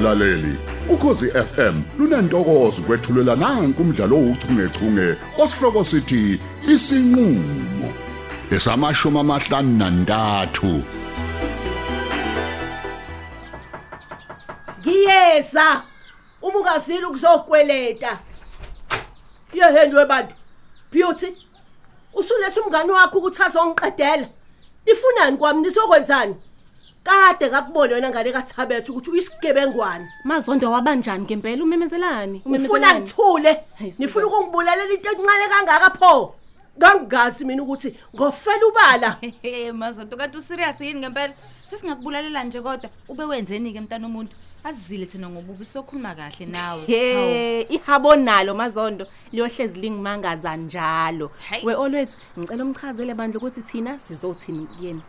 mlaleli. Ukhosi FM lunantokozo kwethulela nanku umdlalo ouchungechunge osihloko sithi isinqulo esamashumi amahlanu nantathu. Ngiyeza uma ungazili ukuzokweleta Yehendwe bantu Beauty Usulethe umngani wakho ukuthi azongiqedela. Ifunani kwami? Nisokwenzani Kade ngakubona wena ngale kathabethe ukuthi uyisigebengwane Mazondo wabanjani ngempela umemezelani Ufuna ngithule Hayi, suka. nifuna ukungibulalela into encane kangaka pho Ngangazi mina ukuthi ngofela ubala Hey mazonto kanti userious yini ngempela? Sesingakubulalela nje kodwa ube wenzeni ke mntana umuntu? Azizile thina ngobubi sokhuluma kahle nawe. Hawu. He ihabo nalo mazondo liyohlezi lingimangaza njalo Hayi. we always ngicela umchazele bandla ukuthi thina sizothini kuyena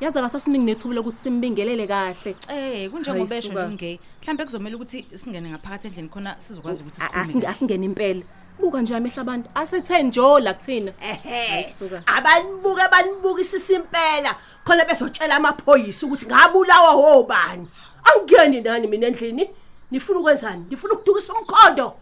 yazi akasasiningi nethuba lokuthi simbingelele kahle Eh kunjengoba Hayi, esho suka. nje ungay. Mhlambe kuzomela ukuthi singene ngaphakathi endlini khona sizokwazi ukuthi A- sikhulume. asinge kahle. asingene impela buka nje amehla abantu asithe njo la kuthina ehe Hayi, suka. abanibuke abanibukisisa impela khona bezotshela amaphoyisa ukuthi ngabulawa hobani angiyeni nani mina endlini nifuna ukwenzani nifuna ukudukisa umkhondo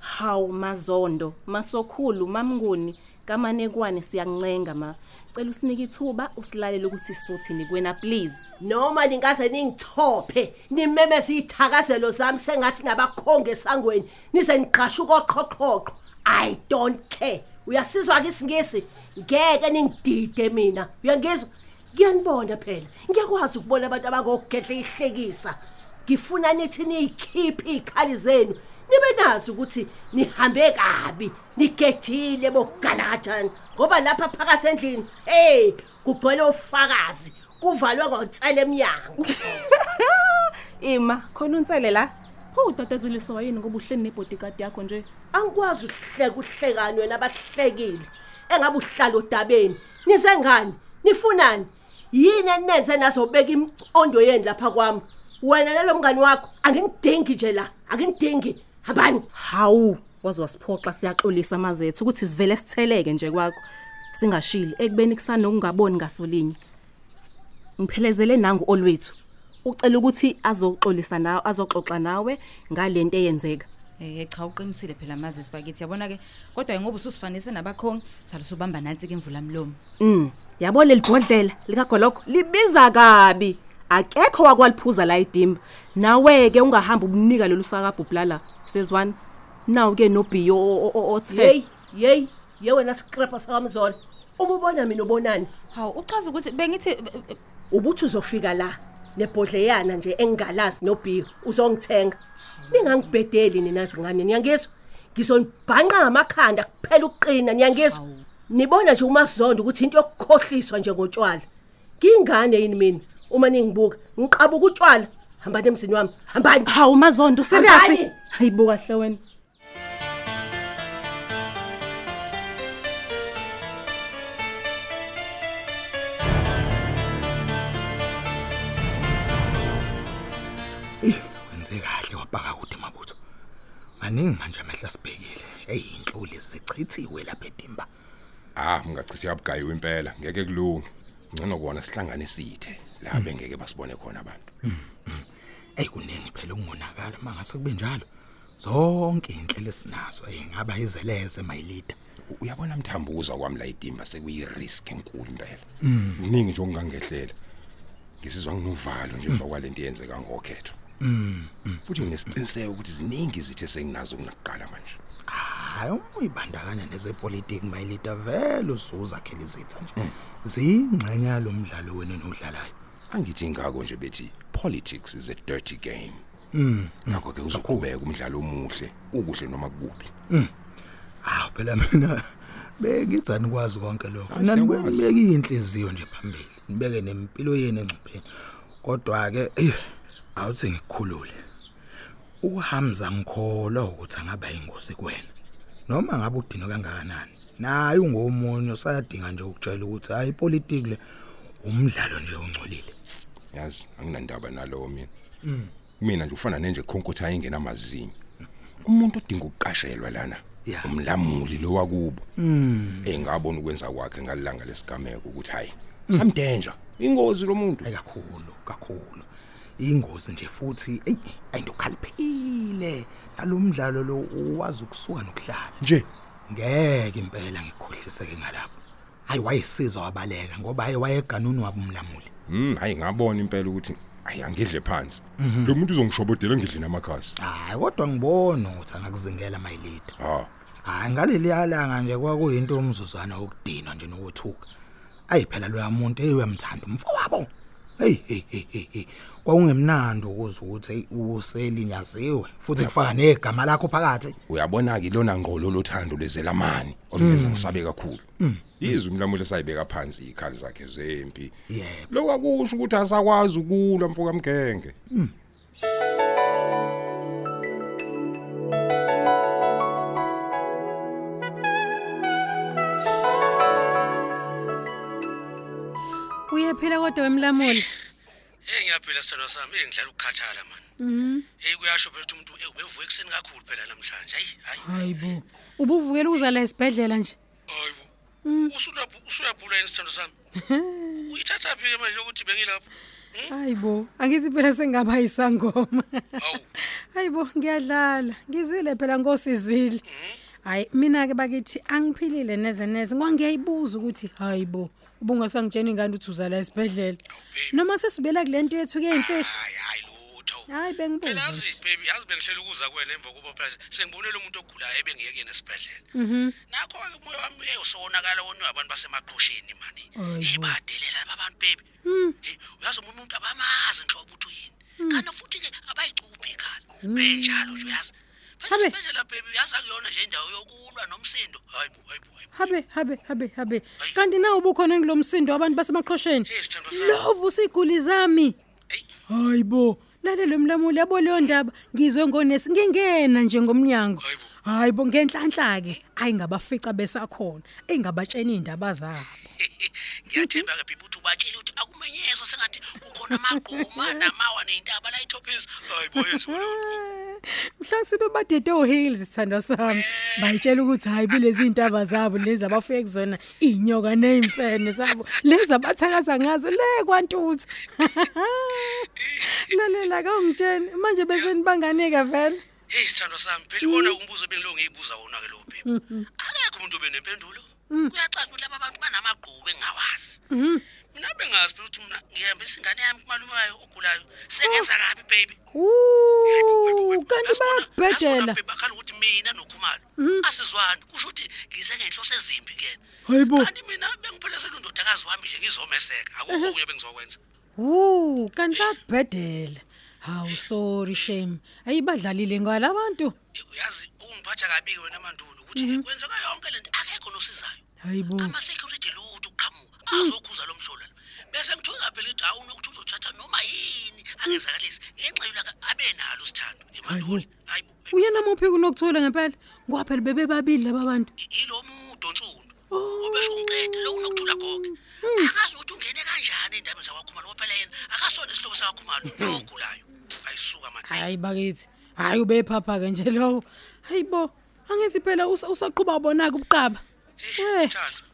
hawu mazondo masokhulu mamnguni kamanekwane siyancenga ma cela usinike ithuba usilalele ukuthi sizothini kuwena please. Noma ningaze ningithophe nimemeza ithakazelo zami sengathi nabakhonge esangweni nize niqhashe ukoqhoqhoqho. I don't care. Uyasizwa ke isingisi? Ngeke ningidide mina. Uyangizwa? Ngiyanibona phela. Ngiyakwazi ukubona abantu abangogedla ihlekisa. Ngifuna nithi niyikhiphe izikhali zenu. Nibe nazi ukuthi nihambe kabi nigejile bokugalajana ngoba lapha phakathi endlini hey kugcwele ufakazi kuvalwe ngonsele eminyango ima khona unsele la. Hu dadeziliso yini ngoba uhleli nebodyguard yakho nje? Angikwazi ukuhleka uhlekani wena abahlekile engabe uhlala odabeni. Nize ngani? Nifunani? Yini enenze nazobeka imcondo yeni lapha kwami? Wena nalomngani wakho angingidingi nje la. Angingidingi habani hawu. Waze wasiphoxa siyaxolisa mazethu ukuthi sivele sitheleke nje kwakho. Singashili. Ekubeni kusana ukungaboni ngasolinye ngiphelezele nangu olwethu. Ucela ukuthi azoxolisa nawe azoxoxa nawe ngalento eyenzeka. Eh cha uqinisile phela mazithi bakithi. Yabona ke? Kodwa ngoba ususifanise nabakhongi salusubamba nansi ke imvula mlomo. mm. Yabo leli bhodlela likagolokho libiza kabi. Akekho wakwaliphuza la idimba. Nawe ke ungahamba ubunika lolu sakabhubhlala sezwana nawu ke nobhiyo othe. Hey hey ye wena siqrepa sakamzona uma ubona mina ubonani? Hawu uchaza ukuthi bengithi eh, eh, ubuthi uzofika la nebhodleyana nje engalazi nobhiyo uzongithenga. Ningangibhedeli nina zingane niyangizwa? Ngizonibhanqa ngamakhanda kuphela ukuqina niyangizwa? Nibona nje umazondo ukuthi into yokukhohliswa nje ngotshwala. Ngingane yini mina? Uma ningibuka ngiqabuka utshwala. Hambani emzini wami? Hambani. Hawu mazondo serious hayibuka hle wena. Wabhaka kude mabutho. Maningi manje amehla sibhekile. Eyinhloli zichithiwe lapha edimba. Ah, ungachithi yabugayiwe impela, ngeke kulunge. Ngcono kona sihlangane sithe la bengeke basibone khona abantu. Ey kuningi phela ukungonakala mangase kube njalo. Zonke inhlelo esinazo engaba izeleze mayilida. U- Uyabona mthambuza kwami la idimba sekuyi risk enkulu impela. Kuningi nje okungangehlela. Ngisizwa nginovalo nje emva kwalento yenzeka ngokhetho. Futhi nginesiqiniseko ukuthi ziningi izithe senginazo kunakuqala manje. Hayi uyibandakanya nezepolitiki mayilida vele usuzakhela izitha nje. Zingxenye yalomdlalo wena nodlalayo. Angithi ingako nje bethi politics is a dirty game. Mm. Ngakho ke uzoqhubeka umdlalo omuhle, ukuhle noma kubi. Ah phela mina bengithani kwazi konke lokho. Hayi, Nani siyakwazi. beke inhliziyo nje phambili. Nibeke nempilo yenu engcupheni. Kodwa ke eh awuthi ngikukhulule. uHamza ngikholwa ukuthi angaba ingozi kuwena noma ngabe udino kangakanani naye ungomunye usayadinga nje ukutshela ukuthi hayi ipolitiki le umdlalo nje ongcolile Yazi, anginandaba nalowo mina. Mina nje ufana nenje khonkotha ayingena amazinyo. Umuntu odinga ukuqashelwa lana. Ya. Umlamuli lo wakubo. Mm. Engabona ukwenza kwakhe ngalilanga lesigameko ukuthi hayi. Some danger. Ingozi lo muntu. Kakhulu kakhulu ingozi nje futhi ey ayindokhaliphile. Nalomdlalo lo wazi ukusuka nokuhlala. Nje? Ngeke impela ngikhohliseke ngalapho. Hayi wayesiza wabaleka ngoba hayi wayeganuni wabo umlamuli mm hayi ngabona impela ukuthi ayi angidle phansi. Lo muntu uzongishobodela ngidle namakhasi. Hayi kodwa ngibona ukuthi angakuzingela mayilida ha hayi ngaleli yalanga nje kwakuyinto umzuzwana wokudina nje nokwethuka ayi phela lo yamuntu eyamthanda umfowabo. Hey hey hey hey, kwakungemnandi ukuzwa ukuthi hey uselinyaziwe futhi kufaka negama lakho phakathi. Uyabona ke lona ngqolo lothando lezelamani olungenza ngisabe kakhulu. Izwi umlamuli sayibeka phansi ikhali zakhe zempi. Yebo. lo kwakusho ukuthi asakwazi ukulwa mfoka mgenge kodwa wemlamuli Hey ngiyaphila sithando sami engidlala ukukhathala man. Mhm. Hey kuyasho phela ukuthi umuntu eh ubevuka ekseni kakhulu phela namhlanje. Hayi hayi. hayibo ubuvukela ukuza la esibhedlela nje Hayibo. Usulapho usuyaphula yini sithando sami? Uyithatha phi ke manje ukuthi bengilapha? hayibo angithi phela sengaba isangoma Hawu. hayibo ngiyadlala ngizwile phela ngosizwile hayi mina ke bakithi angiphilile neze neze ngwangiyayibuza ukuthi hayibo ubungasangitsheni ingane uthi uza la esibhedlela noma sesibela kule nto yethu kuyimfihlo Hayi hayi lutho. hayi bengibuza Phela nje. yazi baby yazi bengihlela ukuza kuwena emva kuba phela sengibonile umuntu ogulayo ebengiyeke nesibhedlela. Mhm. Nakho ke umoya wami uyosonakala wona abantu basemaqhosheni mani. Ibadelela abantu baby. Hey uyazi umuntu abamazi inhlobo uthi yini. Kana futhi ke abayicuphi ekhaya. Benjalo nje uyazi. Phela Habe. isibhedlela baby yazi akuyona nje indawo yokulwa nomsindo. Hayibo hayibo hayibo. habe habe habe habe kanti na ubukhona ngilomsindo abantu basemaqhosheni Hey sithandwa sami. lovu siguli zami Hey. hayibo lalela mlamuli yabo leyo ndaba ngizwe ngonesi ngingena nje ngomnyango Hayibo. hayibo ngenhlanhla ke ayingabafica besakhona engabatsheni indaba zabo Ngiyathemba ke bibu uthi ubatshela ukuthi akumenyezo sengathi kukhona amagquma namawa neintaba la etophisa. Hayibo yenziwe leyo. mhlawumbe badede ohills sithandwa sami bayitshela ukuthi hayi bilezi intaba zabo lezi abafike kuzona inyoka nezimfene zabo lezi abathakaza ngazo le kwantuthu lalela kawungitsheni manje bese nibanganike vele Hey sithandwa sami phela wona umbuzo bengilo ngiyibuza wona ke lo baby. Akekho umuntu obenempendulo. Kuyacaca ukuthi laba bantu banamagqubu engawazi. Mina bengazi phela ukuthi mina ngihamba isingane yami kumalume wayo ogulayo. Sengenza kabi baby. Uh, kanti bayabhedela Bakhala ukuthi mina nokhumalo. Asizwani. Kusho ukuthi ngize ngenhloso ezimbi kuyena. hayibo Kanti mina bengiphelezela undodakazi wami nje ngizomeseka. Akukho kunye bengizokwenza. Uh, kanti babhedela hawu sorry shame. Ayibadlalile ngalabantu Eh, Uyazi ungiphatha kabi wena mandulo ukuthi kwenzeka yonke lento akekho nosizayo. hayibo ama security lutho uqhamuka. Azokhuza lo mhlola lo bese ngithuka phela ithi hawu nokuthi uzothatha noma yini. Angenzakalisi ngenxa yolaka abenalo sithando emandulo hayibo uyena muphi kunokuthola ngempela? Ngwaphela bebe babili laba bantu. Ilo muntu onsundu obesho ungiqeda lo unokuthula goge akazi ukuthi ungene kanjani endabeni zakwakhumalo ngoba phela yena. Akasona isihlobo sakwakhumalo lo ogulayo ayisuka manje hayi bakithi. Hayi ubephapha ke nje lowo. Hayibo angithi phela usa- usaqhuba bonaka ubuqaba. Hey Eh. sithando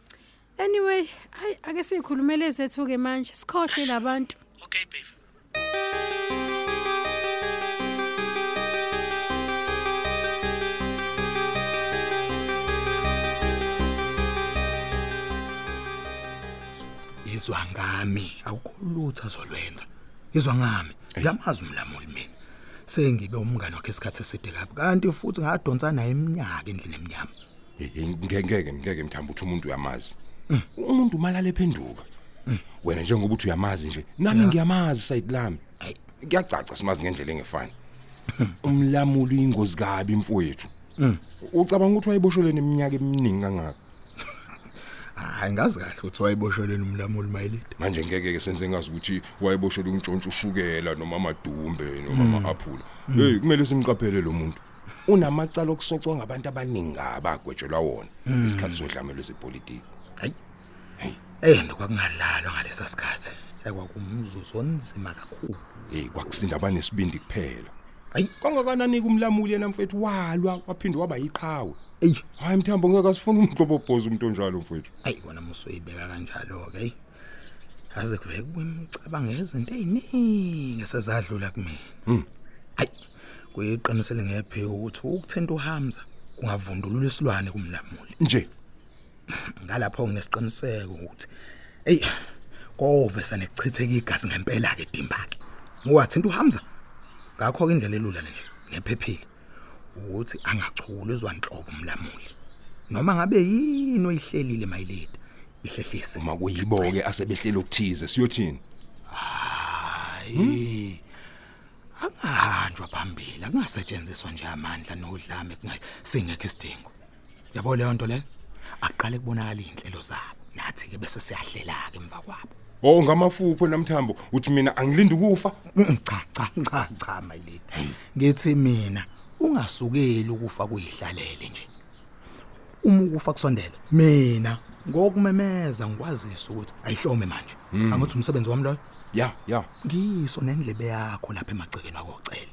anyway hayi ake sikhulumele zethu ke manje sikhohle labantu okay baby izwa ngami awukho lutho azolwenza izwa ngami. Ngiyamazi umlamuli mina. Sengibe umngane wakhe isikhathi eside kabi kanti futhi ngadonsa naye iminyaka endlini eminyama Eh, eh, ngeke ngeke ngeke mthamba ukuthi umuntu uyamazi. Umuntu malale phenduka wena njengoba uthi uyamazi nje nami ngiyamazi side lami. Ayi. kuyacaca simazi ngendlela engefani. Umlamuli ingozi kabi mfowethu ucabanga ukuthi wayeboshelene iminyaka eminingi kangaka? Hayi ngazi kahle ukuthi wayebosheleni umlamuli mayilide manje ngeke ke senze ngazi ukuthi wayeboshela untshontsho ushukela noma amadumbe noma ama-aphula. Hey kumele simqaphele lo muntu. Unamacala okusocwa ngabantu abaningi abagwetshelwa wona isikhathi sodlamelo sepolitiki hayi. Eh nokwakungadlalwa ngalesa sikhathi. Ekwakumzuzu onzima kakhulu. Hey kwakusinda abanesibindi kuphela. Hayi. Kangakanani kumlamuli yena mfethu? Walwa waphinde waba yiqhawe. Eyi hayi mthambo ngeke asifuna umqobobhoza umuntu onjalo mfethu. Ayi kona musoyibeka kanjalo ke Yaze kuveke kwemicabango yezinto eziningi esezadlula kumina. Mm. Hayi. Kuyiqinisele ngephi ukuthi ukuthinta uHamza kungavundulula isilwane kumlamuli. Nje? Ngalapho nginesiqiniseko ukuthi hey kove sanekuchitheka igazi ngempela ke Dimbaki. Ngowathinta uHamza. Ngakho ke indlela elula nje nephephile ukuthi angachuli uzwanhlobo umlamuli. Noma ngabe yini oyihlelile mayiledi ihlehlise. uma kuyiboke asebehlele ukuthize siyothini Hayi. Angahanjwa phambili, akungasetshenziswa nje amandla nodlame kungasingekho isidingo. Yabo leyo nto le aqale kubonakala inhlelo zabo. Nathi ke bese siyahlela ke emva kwabo. oh ngamafupho namthambo uthi mina angilindi ukufa Mm, Cha cha cha cha mayilidi. Ngithi mina ungasukeli ukufa kuyihlalele nje. Uma ukufa kusondela mina ngokumemeza ngikwazisa ukuthi ayihlome manje. Angithi umsebenzi wami loyo. ya ya ngiso nendlebe yakho lapha emagcekeni akocele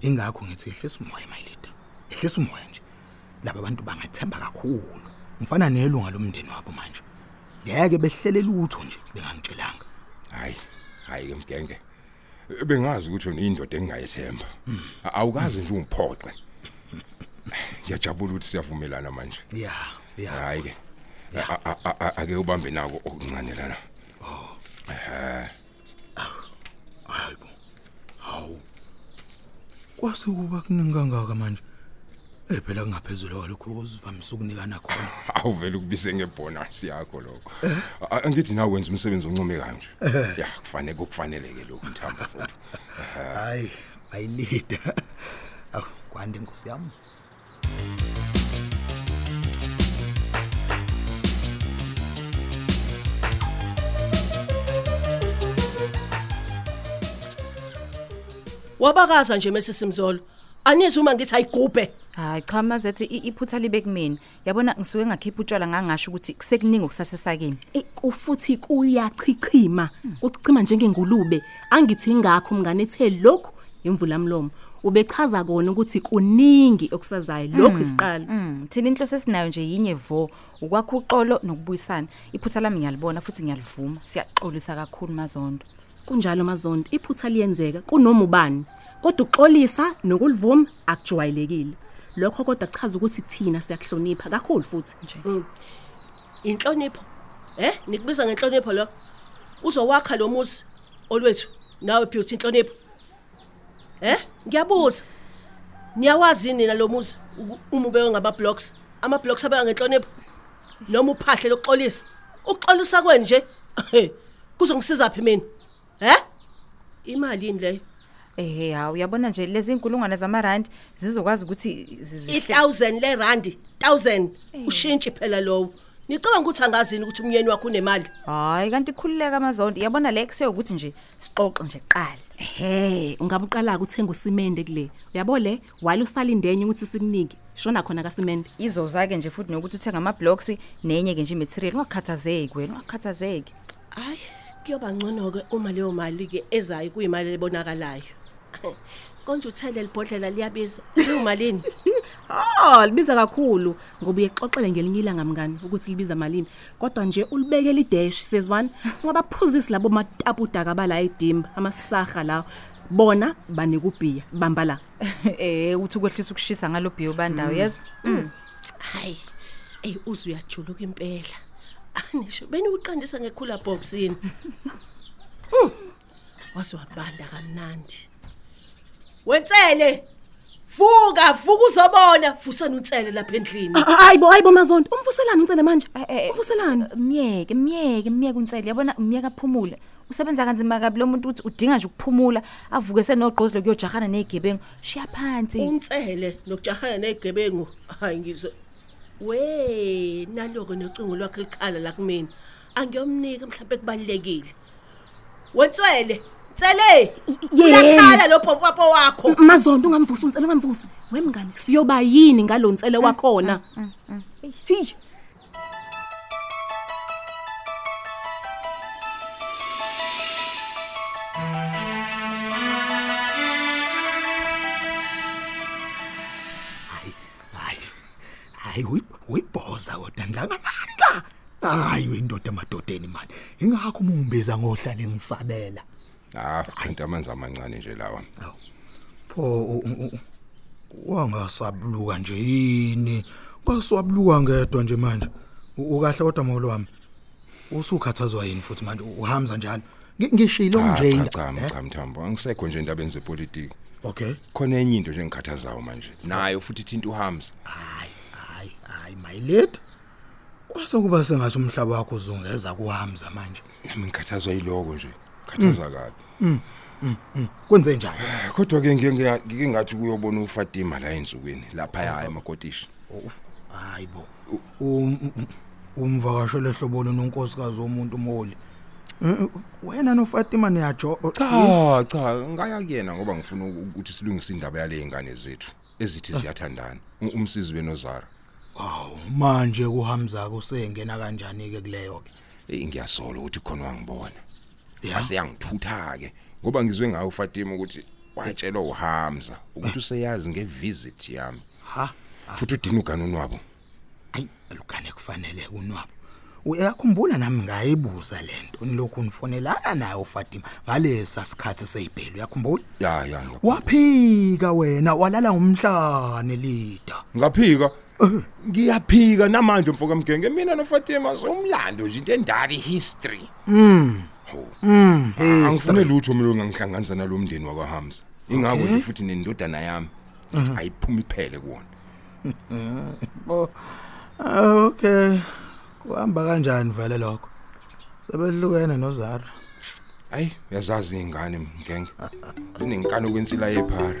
ingakho ngithi ehlisa umoya mayilida ehlisa umoya nje laba bantu bangathemba kakhulu ngifana nelunga lomndeni wabo manje. Ngeke behlele lutho nje bengangitshelanga hayi hayi ke mgenge. Bengazi ukuthi wena indoda engingayethemba. Awukazi nje ungiphoqe. Ngiyajabula ukuthi siyavumelana manje. Ya ya. Hayi ke. Ake ubambe nako okuncane lana. Hayibo hawu. Kwase kuba kuningi kangaka manje? Eh phela kungaphezulu kwalokho uzivamise ukunikana khona. awuvela ukubise ngebonus yakho lokho. Angithi nawe wenza umsebenzi oncomekayo nje ya kufanele kufaneleke lokho mthamba futhi. Hayi, ayilida. Aw, kwande inkosi yami. wabakaza nje mesisimzolo anizwe uma ngithi ayigubhe hayi cha mazethi i- iphutha libe kumina. Yabona ngisuke ngakhipha utshwala ngangasho ukuthi kusekuningi okusasesakeni. Eh, kufuthi kuyachichima. Kuchichima njengengulube. Angithi ingakho mngane ethe lokhu imvula mlomo ubechaza kona ukuthi kuningi okusazayo. Lokhu isiqalo. Mm, thina inhloso esinayo nje yinye vo. Ukwakha uxolo nokubuyisana. Iphutha lami ngiyalibona futhi ngiyalivuma. Siyaxolisa kakhulu mazondo. Kunjalo mazondo iphutha liyenzeka kunoma ubani. Kodwa uxolisa nokulivuma akujwayelekile. Lokho kodwa kuchaza ukuthi thina siyakuhlonipha kakhulu futhi. Nje. Inhlonipho. Eh? Nikubiza ngenhlonipho lo? Uzowakha lo muzi olwethu nawe beauty inhlonipho. Eh? Ngiyabuza. Niyawazi nina lo muzi uma ube ngama blocks ama blocks abeka ngenhlonipho? Noma uphahle lokuxolisa? Ukuxolisa kweni nje? Kuzongisiza phi mina? Eh? Imali yini leyo? Ehe hawu uyabona nje lezi inkulungwane zamarandi zizokwazi ukuthi zi- zihle- i1000 le randi 1000 ushintshi phela lowo. Nicabanga ukuthi angazini ukuthi umnyeni wakho unemali. Hayi kanti khululeka mazondo yabona le kuseyukuthi nje sixoxe nje kuqala. Ehe ungabe uqala ukuthenga usimende kule? Uyabo le? While usalindenye ukuthi sikunike shona khona kasimende. Izoza-ke nje futhi nokuthi uthenga ama-blocks nenye-ke nje imaterial. Ungakhathazeki wena ungakhathazeki hayi kuyoba ngcono-ke uma leyo mali-ke ezayo kuyimali ebonakalayo. Konje uthele libhodlela liyabiza. Liwumalini Oh libiza kakhulu ngoba uyexoxele ngelinye ilanga mngani ukuthi libiza malini. Kodwa nje ulibekele idash sezwana ungabaphuzisi labo matapudaka bala edimba amasaha la bona banikubhiya bamba la. Eh uthi ukwehlisa ukushisa ngalo bhiyo bandawo yezwa Mm. hayi eyi uze uyajuluka impela. Anisho beniwuqandisa ngekhula boxini Hmm, wase wabanda kamnandi. Wensele vuka vuka uzobona. Vusana unsele lapha endlini. Hayibo hayibo mazondo umvuselani uncele manje? Eh, eh, eh, umvuselani myeke myeke myeke unsele yabona myeke aphumule. Usebenza kanzima kabi lo muntu ukuthi udinga nje ukuphumula avuke senogqozi lokuyojahana nezigebengu shiya phansi. Unsele nokujahana nezigebengu hayi ngizwe. We naloko nocingo lwakhe likhala la kumina. Angiyomnika mhlawumbe kubalekile wentswele Tsele yena. uyakhala lo popapo wakho mazondo ungamvusi uncele ungamvusi wemngane siyoba yini ngalonsele wakhona hi Hayi, hayi. Hayi uyi- uyibhoza kodwa ndlangamandla. Hayi uyindoda emadodeni manje. ingakho umngibiza ngohlala engisabela Ah, kanti amanzi amancane nje lawa. pho u- u- u- wangasabuluka nje yini kwaswabuluka ngedwa nje manje U- ukahle kodwa molo wami usukhathazwa yini futhi manje uhamza njalo Ngi- ngishilo Ah, nje cha inda- cha Eh? cha mthambo angisekho nje endabeni zepolitiki. okay Khona enye into nje engikhathazayo manje. Nayo futhi ithinta uHamza. hayi hayi hayi my lady kwase kuba sengathi umhlaba wakho uzungeza kuhamza manje Nami ngikhathazwa yiloko nje. Khathaza kabi. kwenze njani Kodwa ke ngike ngiya- ngike ngathi kuyobona uFatima la ensukwini lapha ya emakotishi. hayibo Um- um- umvakashele hlobo lonkosikazi womuntu moli Eh, wena noFatima niyajo Cha cha ngaya kuyena ngoba ngifuna ukuthi silungise indaba yale ngane zethu ezithi ziyathandana. U- Umsizi benozara. Hawu manje kuhamza kusengena kanjani ke kuleyo ke Eh ngiyasola ukuthi khona wangibona. Ya. Base yangithutha ke ngoba ngizwe ngayo uFatima ukuthi watshelwa uHamza ukuthi useyazi ngevisit yami. ha Futhi udina uganuni wabo. ayi lukane kufanele kunwabo uyakhumbula nami ngayibuza lento nilokhu nifonelana naye uFatima ngalesa sikhathi seyibhelo uyakhumbula Ya ya. ngiya- waphika wena walala ngomhlane lida Ngaphika. Ngiyaphika namanje mfoka mgenge mina noFatima somlando nje into endala history. mm Angifune lutho mina ngangihlanganisa nalomndeni wakwaHamza. Ingakho nje futhi nendodana yami ayiphumi iphele kuona. Ah, okay kuhamba kanjani vele lokho sebehlukene nozara Hayi uyazazi ingane mgenge. Zinenkani okwensila yephara.